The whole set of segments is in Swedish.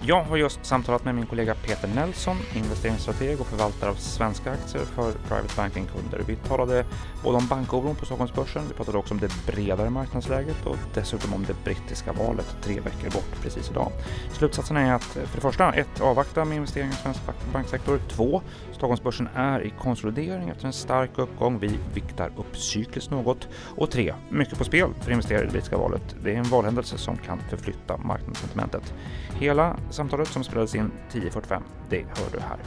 Jag har just samtalat med min kollega Peter Nelson, investeringsstrateg och förvaltare av svenska aktier för Private Banking-kunder. Vi talade både om bankoron på Stockholmsbörsen, vi pratade också om det bredare marknadsläget och dessutom om det brittiska valet tre veckor bort precis idag. Slutsatsen är att för det första, ett, avvakta med investeringar i svensk banksektor. Två, Stockholmsbörsen är i konsolidering efter en stark uppgång. Vi viktar upp cykliskt något. Och tre, mycket på spel för investerare i det brittiska valet. Det är en valhändelse som kan förflytta marknadssentimentet. Hela samtalet som spelades in 10.45, det hör du här.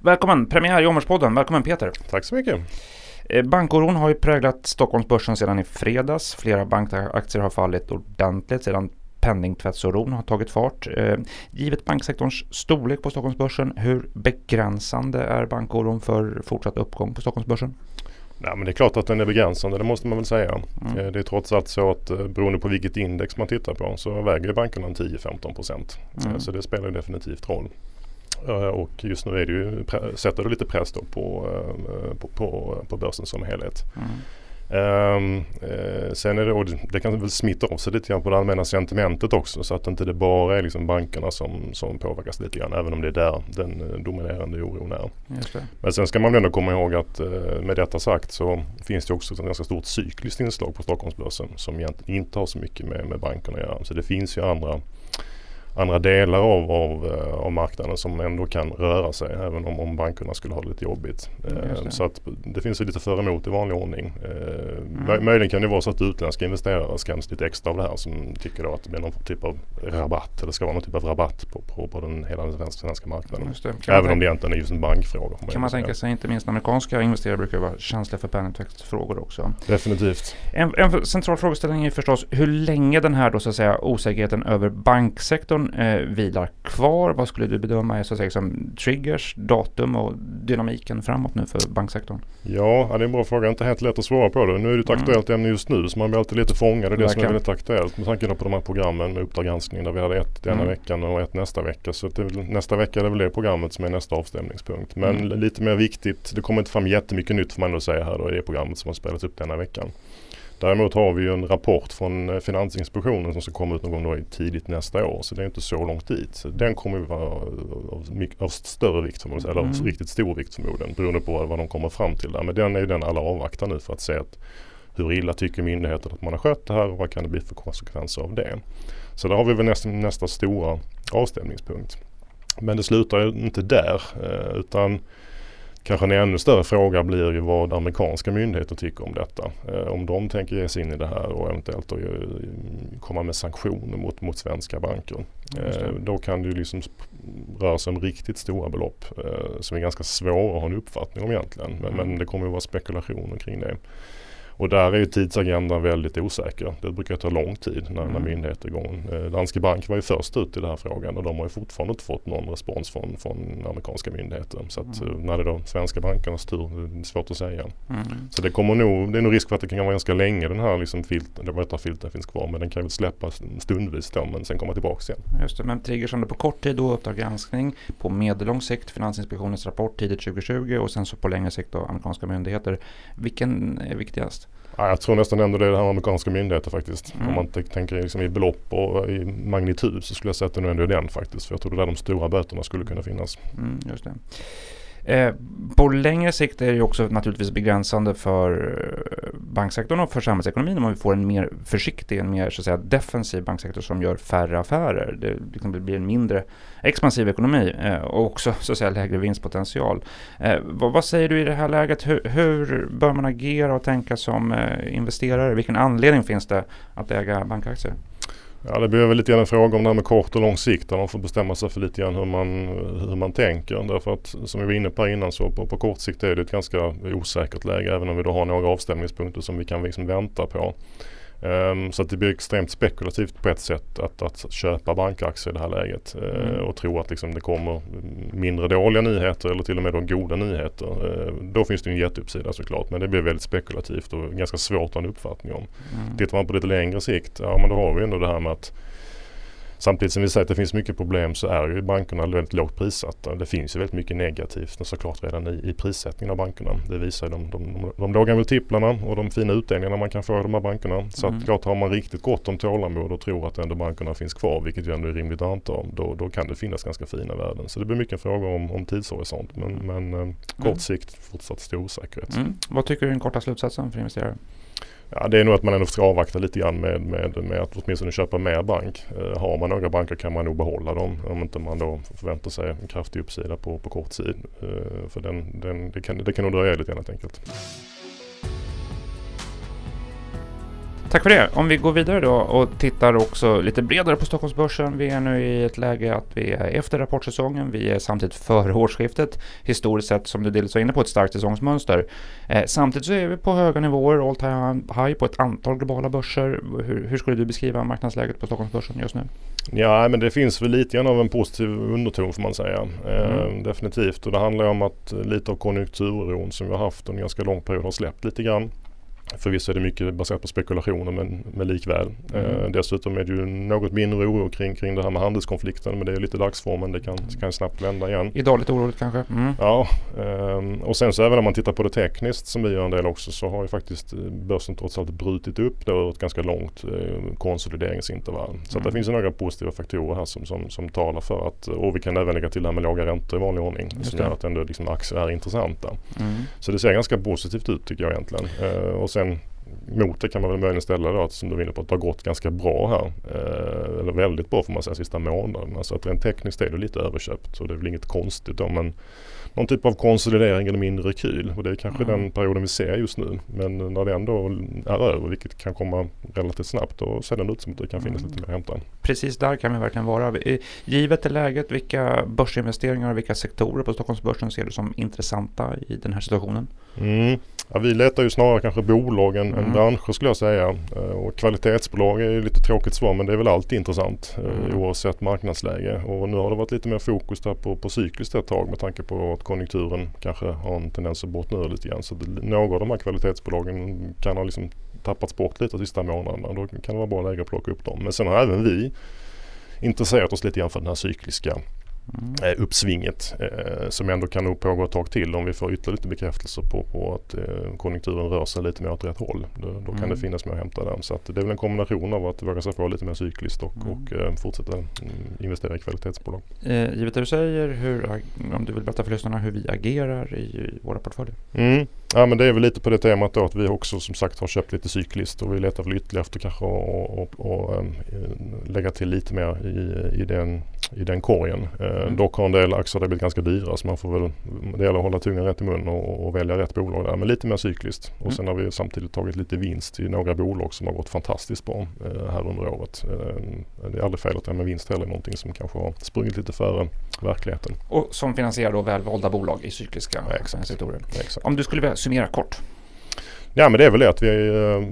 Välkommen, premiär i Omvärldspodden. Välkommen Peter. Tack så mycket. Eh, bankoron har ju präglat Stockholmsbörsen sedan i fredags. Flera bankaktier har fallit ordentligt sedan penningtvättsoron har tagit fart. Eh, givet banksektorns storlek på Stockholmsbörsen, hur begränsande är bankoron för fortsatt uppgång på Stockholmsbörsen? Nej, men det är klart att den är begränsande, det måste man väl säga. Mm. Eh, det är trots allt så att eh, beroende på vilket index man tittar på så väger bankerna 10-15 procent. Mm. Så det spelar definitivt roll. Och just nu är det ju, sätter det lite press på, på, på, på börsen som helhet. Mm. Um, uh, sen är det, och det kan väl smitta av sig lite grann på det allmänna sentimentet också så att inte det bara är liksom bankerna som, som påverkas lite grann även om det är där den uh, dominerande oron är. Men sen ska man väl ändå komma ihåg att uh, med detta sagt så finns det också ett ganska stort cykliskt inslag på Stockholmsbörsen som egentligen inte har så mycket med, med bankerna att göra. Så det finns ju andra andra delar av, av, eh, av marknaden som ändå kan röra sig även om, om bankerna skulle ha det lite jobbigt. Det. Så att det finns ju lite för emot i vanlig ordning. Eh, mm. Möjligen kan det vara så att utländska investerare skräms lite extra av det här som tycker då att det blir någon typ av rabatt eller ska vara någon typ av rabatt på, på, på den, hela den svenska, svenska marknaden. Även om det egentligen är just en bankfråga. Kan man tänka sig, inte minst amerikanska investerare brukar vara känsliga för penningtvättsfrågor också. Definitivt. En, en central frågeställning är förstås hur länge den här då så att säga osäkerheten över banksektorn eh, vilar kvar? Vad skulle du bedöma är så att säga som triggers, datum och dynamiken framåt nu för banksektorn? Ja, det är en bra fråga. Inte helt lätt att svara på det. Nu är det ett mm. aktuellt ämne just nu så man blir alltid lite fångad i det som är väldigt aktuellt. Med tanke på de här programmen med Uppdrag granskning där vi hade ett denna mm. veckan och ett nästa vecka. Så det, nästa vecka är det väl det programmet som är nästa avstämningspunkt. Men mm. lite mer viktigt, det kommer inte fram jättemycket nytt får man ändå säga här då i det programmet som har spelats upp denna veckan. Däremot har vi ju en rapport från eh, Finansinspektionen som ska komma ut någon gång tidigt nästa år. Så det är inte så långt dit. Så den kommer att vara av, av, större vikt, eller mm. av riktigt stor vikt förmodligen. Beroende på vad de kommer fram till där. Men den är ju den alla avvaktar nu för att se att hur illa tycker myndigheten att man har skött det här och vad kan det bli för konsekvenser av det. Så där har vi väl nästa, nästa stora avstämningspunkt. Men det slutar ju inte där eh, utan Kanske en ännu större fråga blir ju vad amerikanska myndigheter tycker om detta. Eh, om de tänker ge sig in i det här och eventuellt då ju, komma med sanktioner mot, mot svenska banker. Eh, då kan det ju liksom röra sig om riktigt stora belopp eh, som är ganska svåra att ha en uppfattning om egentligen. Men, mm. men det kommer att vara spekulationer kring det. Och där är ju tidsagendan väldigt osäker. Det brukar ta lång tid när, mm. när myndigheter är igång. Eh, Danske Bank var ju först ut i den här frågan och de har ju fortfarande inte fått någon respons från, från amerikanska myndigheter. Så att mm. Eh, när det är då svenska bankernas tur, det är svårt att säga. Mm. Så det kommer nog, det är nog risk för att det kan vara ganska länge den här liksom filten, det filten finns kvar. Men den kan väl släppas stundvis då men sen komma tillbaka igen. Just det, men triggers på kort tid då Uppdrag granskning, på medellång sikt Finansinspektionens rapport tidigt 2020 och sen så på längre sikt då amerikanska myndigheter. Vilken är viktigast? Ja, jag tror nästan ändå det är det här med amerikanska myndigheter faktiskt. Mm. Om man tänker liksom i belopp och i magnitud så skulle jag säga att det nog ändå är den faktiskt. För jag tror det är där de stora böterna skulle kunna finnas. Mm, just det. Eh, på längre sikt är det också naturligtvis begränsande för eh, banksektorn och för samhällsekonomin om vi får en mer försiktig, en mer så att säga, defensiv banksektor som gör färre affärer. Det liksom blir en mindre expansiv ekonomi eh, och också så att säga, lägre vinstpotential. Eh, vad, vad, säger du i det här läget? Hur, hur bör man agera och tänka som eh, investerare? Vilken anledning finns det att äga bankaktier? Ja det blir väl lite grann en fråga om det här med kort och lång sikt där man får bestämma sig för lite grann hur man, hur man tänker. Därför att som vi var inne på innan så på, på kort sikt är det ett ganska osäkert läge även om vi då har några avstämningspunkter som vi kan liksom vänta på. Um, så det blir extremt spekulativt på ett sätt att, att köpa bankaktier i det här läget uh, mm. och tro att liksom det kommer mindre dåliga nyheter eller till och med då goda nyheter. Uh, då finns det en jätteuppsida såklart men det blir väldigt spekulativt och ganska svårt att ha en uppfattning om. Mm. Tittar man på lite längre sikt, ja men då har vi ändå det här med att Samtidigt som vi säger att det finns mycket problem så är ju bankerna väldigt lågt prissatta. Det finns ju väldigt mycket negativt såklart redan i, i prissättningen av bankerna. Det visar de, de, de, de låga multiplarna och de fina utdelningarna man kan få i de här bankerna. Så mm. att klart har man riktigt gott om tålamod och tror att ändå bankerna finns kvar, vilket ju ändå är rimligt att anta, då, då kan det finnas ganska fina värden. Så det blir mycket frågor om, om tidshorisont. Men, men eh, kort mm. sikt fortsatt stor osäkerhet. Mm. Vad tycker du är den korta slutsatsen för investerare? Ja, det är nog att man ändå ska avvakta lite grann med, med, med att åtminstone köpa mer bank. Eh, har man några banker kan man nog behålla dem om inte man då förväntar sig en kraftig uppsida på, på kort tid. Eh, för den, den, det, kan, det kan nog dröja lite grann helt enkelt. Tack för det. Om vi går vidare då och tittar också lite bredare på Stockholmsbörsen. Vi är nu i ett läge att vi är efter rapportsäsongen. Vi är samtidigt före årsskiftet. Historiskt sett, som du delvis var inne på, ett starkt säsongsmönster. Eh, samtidigt så är vi på höga nivåer, all time high på ett antal globala börser. Hur, hur skulle du beskriva marknadsläget på Stockholmsbörsen just nu? Ja, men det finns väl lite grann av en positiv underton får man säga. Eh, mm. Definitivt. Och det handlar om att lite av konjunkturoron som vi har haft under en ganska lång period har släppt lite grann. Förvisso är det mycket baserat på spekulationer men, men likväl. Mm. Eh, dessutom är det ju något mindre oro kring, kring det här med handelskonflikten men det är lite dagsformen. Det kan, kan snabbt vända igen. Idag lite oroligt kanske? Mm. Ja, eh, och sen så även om man tittar på det tekniskt som vi gör en del också så har ju faktiskt eh, börsen trots allt brutit upp då ett ganska långt eh, konsolideringsintervall. Så mm. det finns ju några positiva faktorer här som, som, som talar för att, och vi kan även lägga till det här med låga räntor i vanlig ordning. Just som gör att ändå liksom aktier är intressanta. Mm. Så det ser ganska positivt ut tycker jag egentligen. Eh, och sen mot det kan man väl möjligen ställa då att som du var inne på att det har gått ganska bra här. Eh, eller väldigt bra får man säga sista månaden. Alltså att rent tekniskt är det lite överköpt och det är väl inget konstigt då men någon typ av konsolidering eller mindre rekyl. Och det är kanske mm. den perioden vi ser just nu. Men när det ändå är över, vilket kan komma relativt snabbt, då ser det ut som att det kan finnas mm. lite mer att hämta. Precis där kan vi verkligen vara. Givet det läget, vilka börsinvesteringar och vilka sektorer på Stockholmsbörsen ser du som intressanta i den här situationen? Mm. Ja, vi letar ju snarare kanske bolag än, mm. än branscher skulle jag säga. Eh, och kvalitetsbolag är ju lite tråkigt svar men det är väl alltid intressant eh, mm. oavsett marknadsläge. Och nu har det varit lite mer fokus där på, på cykliskt ett tag med tanke på att konjunkturen kanske har en tendens att bottna ur lite grann. Så det, några av de här kvalitetsbolagen kan ha liksom tappats bort lite de sista månaderna. Då kan det vara bra läge att plocka upp dem. Men sen har även vi intresserat oss lite grann för den här cykliska mm. uppsvinget eh, som ändå kan nog pågå ett tag till om vi får ytterligare lite bekräftelse på, på att eh, konjunkturen rör sig lite mer åt rätt håll. Då, då kan mm. det finnas mer att hämta där. Så det är väl en kombination av att våga sig på lite mer cykliskt och, mm. och eh, fortsätta mm, investera i kvalitetsbolag. Eh, givet det du säger, hur, om du vill berätta för lyssnarna hur vi agerar i, våra portföljer? Mm. Ja men det är väl lite på det temat då att vi också som sagt har köpt lite cykliskt och vi letar väl ytterligare efter kanske att lägga till lite mer i, i, den, i den korgen. Eh, mm. Dock har en del aktier blivit ganska dyra så man får väl, det gäller att hålla tungan rätt i mun och, och välja rätt bolag där. Men lite mer cykliskt. Och mm. sen har vi samtidigt tagit lite vinst i några bolag som har gått fantastiskt bra eh, här under året. Eh, det är aldrig fel att med vinst heller, någonting som kanske har sprungit lite före verkligheten. Och som finansierar då välvalda bolag i cykliska ja, sektorer. Exakt. Om du skulle summera kort? Ja men det är väl det att vi, eh,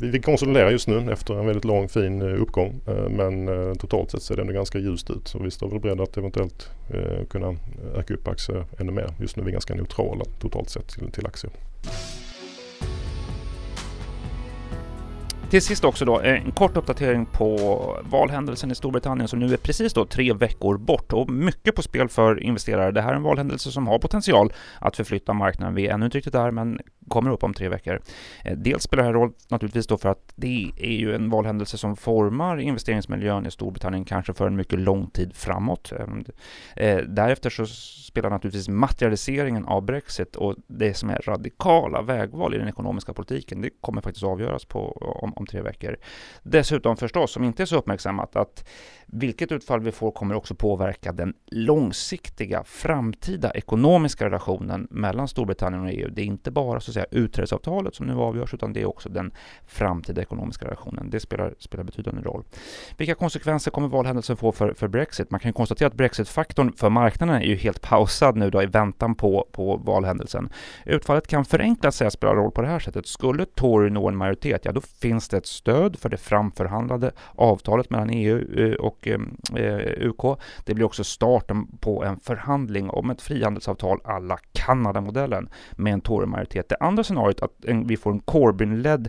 vi, konsoliderar just nu efter en väldigt lång fin eh, uppgång. Eh, men eh, totalt sett ser det ändå ganska ljust ut. Så vi står väl beredda att eventuellt kunna öka upp aktier ännu mer. Just nu är vi ganska neutrala totalt sett till, till aktier. Till sist också då en kort uppdatering på valhändelsen i Storbritannien som nu är precis då tre veckor bort och mycket på spel för investerare. Det här är en valhändelse som har potential att förflytta marknaden. Vi är ännu inte riktigt där, men kommer upp om tre veckor. Eh, dels spelar det här roll naturligtvis då för att det är ju en valhändelse som formar investeringsmiljön i Storbritannien kanske för en mycket lång tid framåt. Ehm, eh, därefter så spelar naturligtvis materialiseringen av Brexit och det som är radikala vägval i den ekonomiska politiken, det kommer faktiskt avgöras på, om, om tre veckor. Dessutom förstås, som inte är så uppmärksammat, att vilket utfall vi får kommer också påverka den långsiktiga framtida ekonomiska relationen mellan Storbritannien och EU. Det är inte bara så säga utträdesavtalet som nu avgörs, utan det är också den framtida ekonomiska relationen. Det spelar, spelar betydande roll. Vilka konsekvenser kommer valhändelsen få för, för Brexit? Man kan konstatera att Brexit-faktorn för marknaden är ju helt pausad nu då i väntan på, på valhändelsen. Utfallet kan förenklat sägas spela roll på det här sättet. Skulle Tory nå en majoritet, ja då finns det ett stöd för det framförhandlade avtalet mellan EU och eh, och eh, eh UK. Det blir också starten på en förhandling om ett frihandelsavtal alla Kanada-modellen med en Tory-majoritet. Det andra scenariot, att vi får en Corbyn-ledd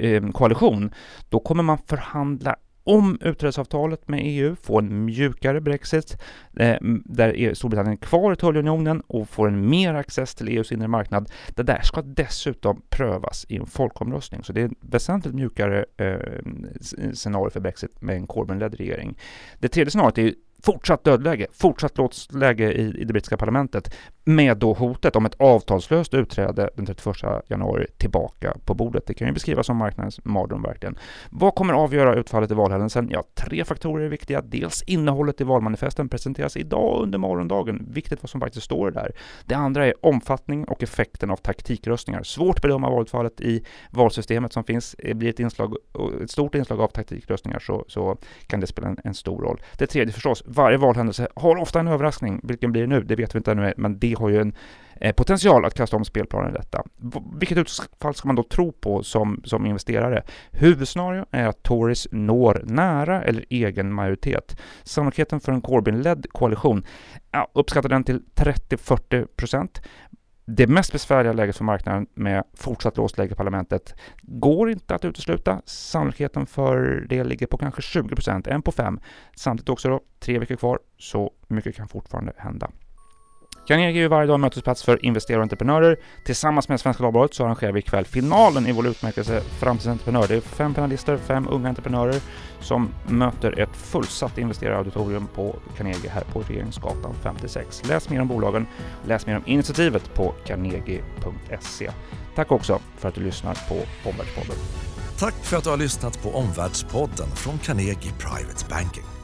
eh, koalition, då kommer man förhandla om utträdesavtalet med EU få en mjukare Brexit, eh, där Storbritannien är kvar i tullunionen och får en mer access till EUs inre marknad, det där ska dessutom prövas i en folkomröstning. Så det är ett väsentligt mjukare eh, scenario för Brexit med en Corbyn-ledd regering. Det tredje scenariot är fortsatt dödläge, fortsatt låtsläge i, i det brittiska parlamentet med då hotet om ett avtalslöst utträde den 31 januari tillbaka på bordet. Det kan ju beskrivas som marknadens mardröm verkligen. Vad kommer avgöra utfallet i valhändelsen? Ja, tre faktorer är viktiga. Dels innehållet i valmanifesten presenteras idag under morgondagen. Viktigt vad som faktiskt står där. Det andra är omfattning och effekten av taktikröstningar. Svårt att bedöma valutfallet i valsystemet som finns. Det blir ett, inslag, ett stort inslag av taktikröstningar så, så kan det spela en, en stor roll. Det tredje förstås, varje valhändelse har ofta en överraskning. Vilken blir det nu? Det vet vi inte ännu, men det har ju en eh, potential att kasta om spelplanen i detta. Vilket utfall ska man då tro på som, som investerare? Huvudscenario är att Tories når nära eller egen majoritet. Sannolikheten för en Corbyn-ledd koalition ja, uppskattar den till 30-40 procent. Det mest besvärliga läget för marknaden med fortsatt låst läge i parlamentet går inte att utesluta. Sannolikheten för det ligger på kanske 20 procent, en på fem. Samtidigt också då, tre veckor kvar, så mycket kan fortfarande hända. Carnegie är varje dag mötesplats för investerare och entreprenörer. Tillsammans med Svenska Dagbladet så arrangerar vi ikväll finalen i vår utmärkelse Framtidsentreprenör. Det är fem finalister, fem unga entreprenörer som möter ett fullsatt investerarauditorium på Carnegie här på Regeringsgatan 56. Läs mer om bolagen, läs mer om initiativet på carnegie.se. Tack också för att du lyssnar på Omvärldspodden. Tack för att du har lyssnat på Omvärldspodden från Carnegie Private Banking.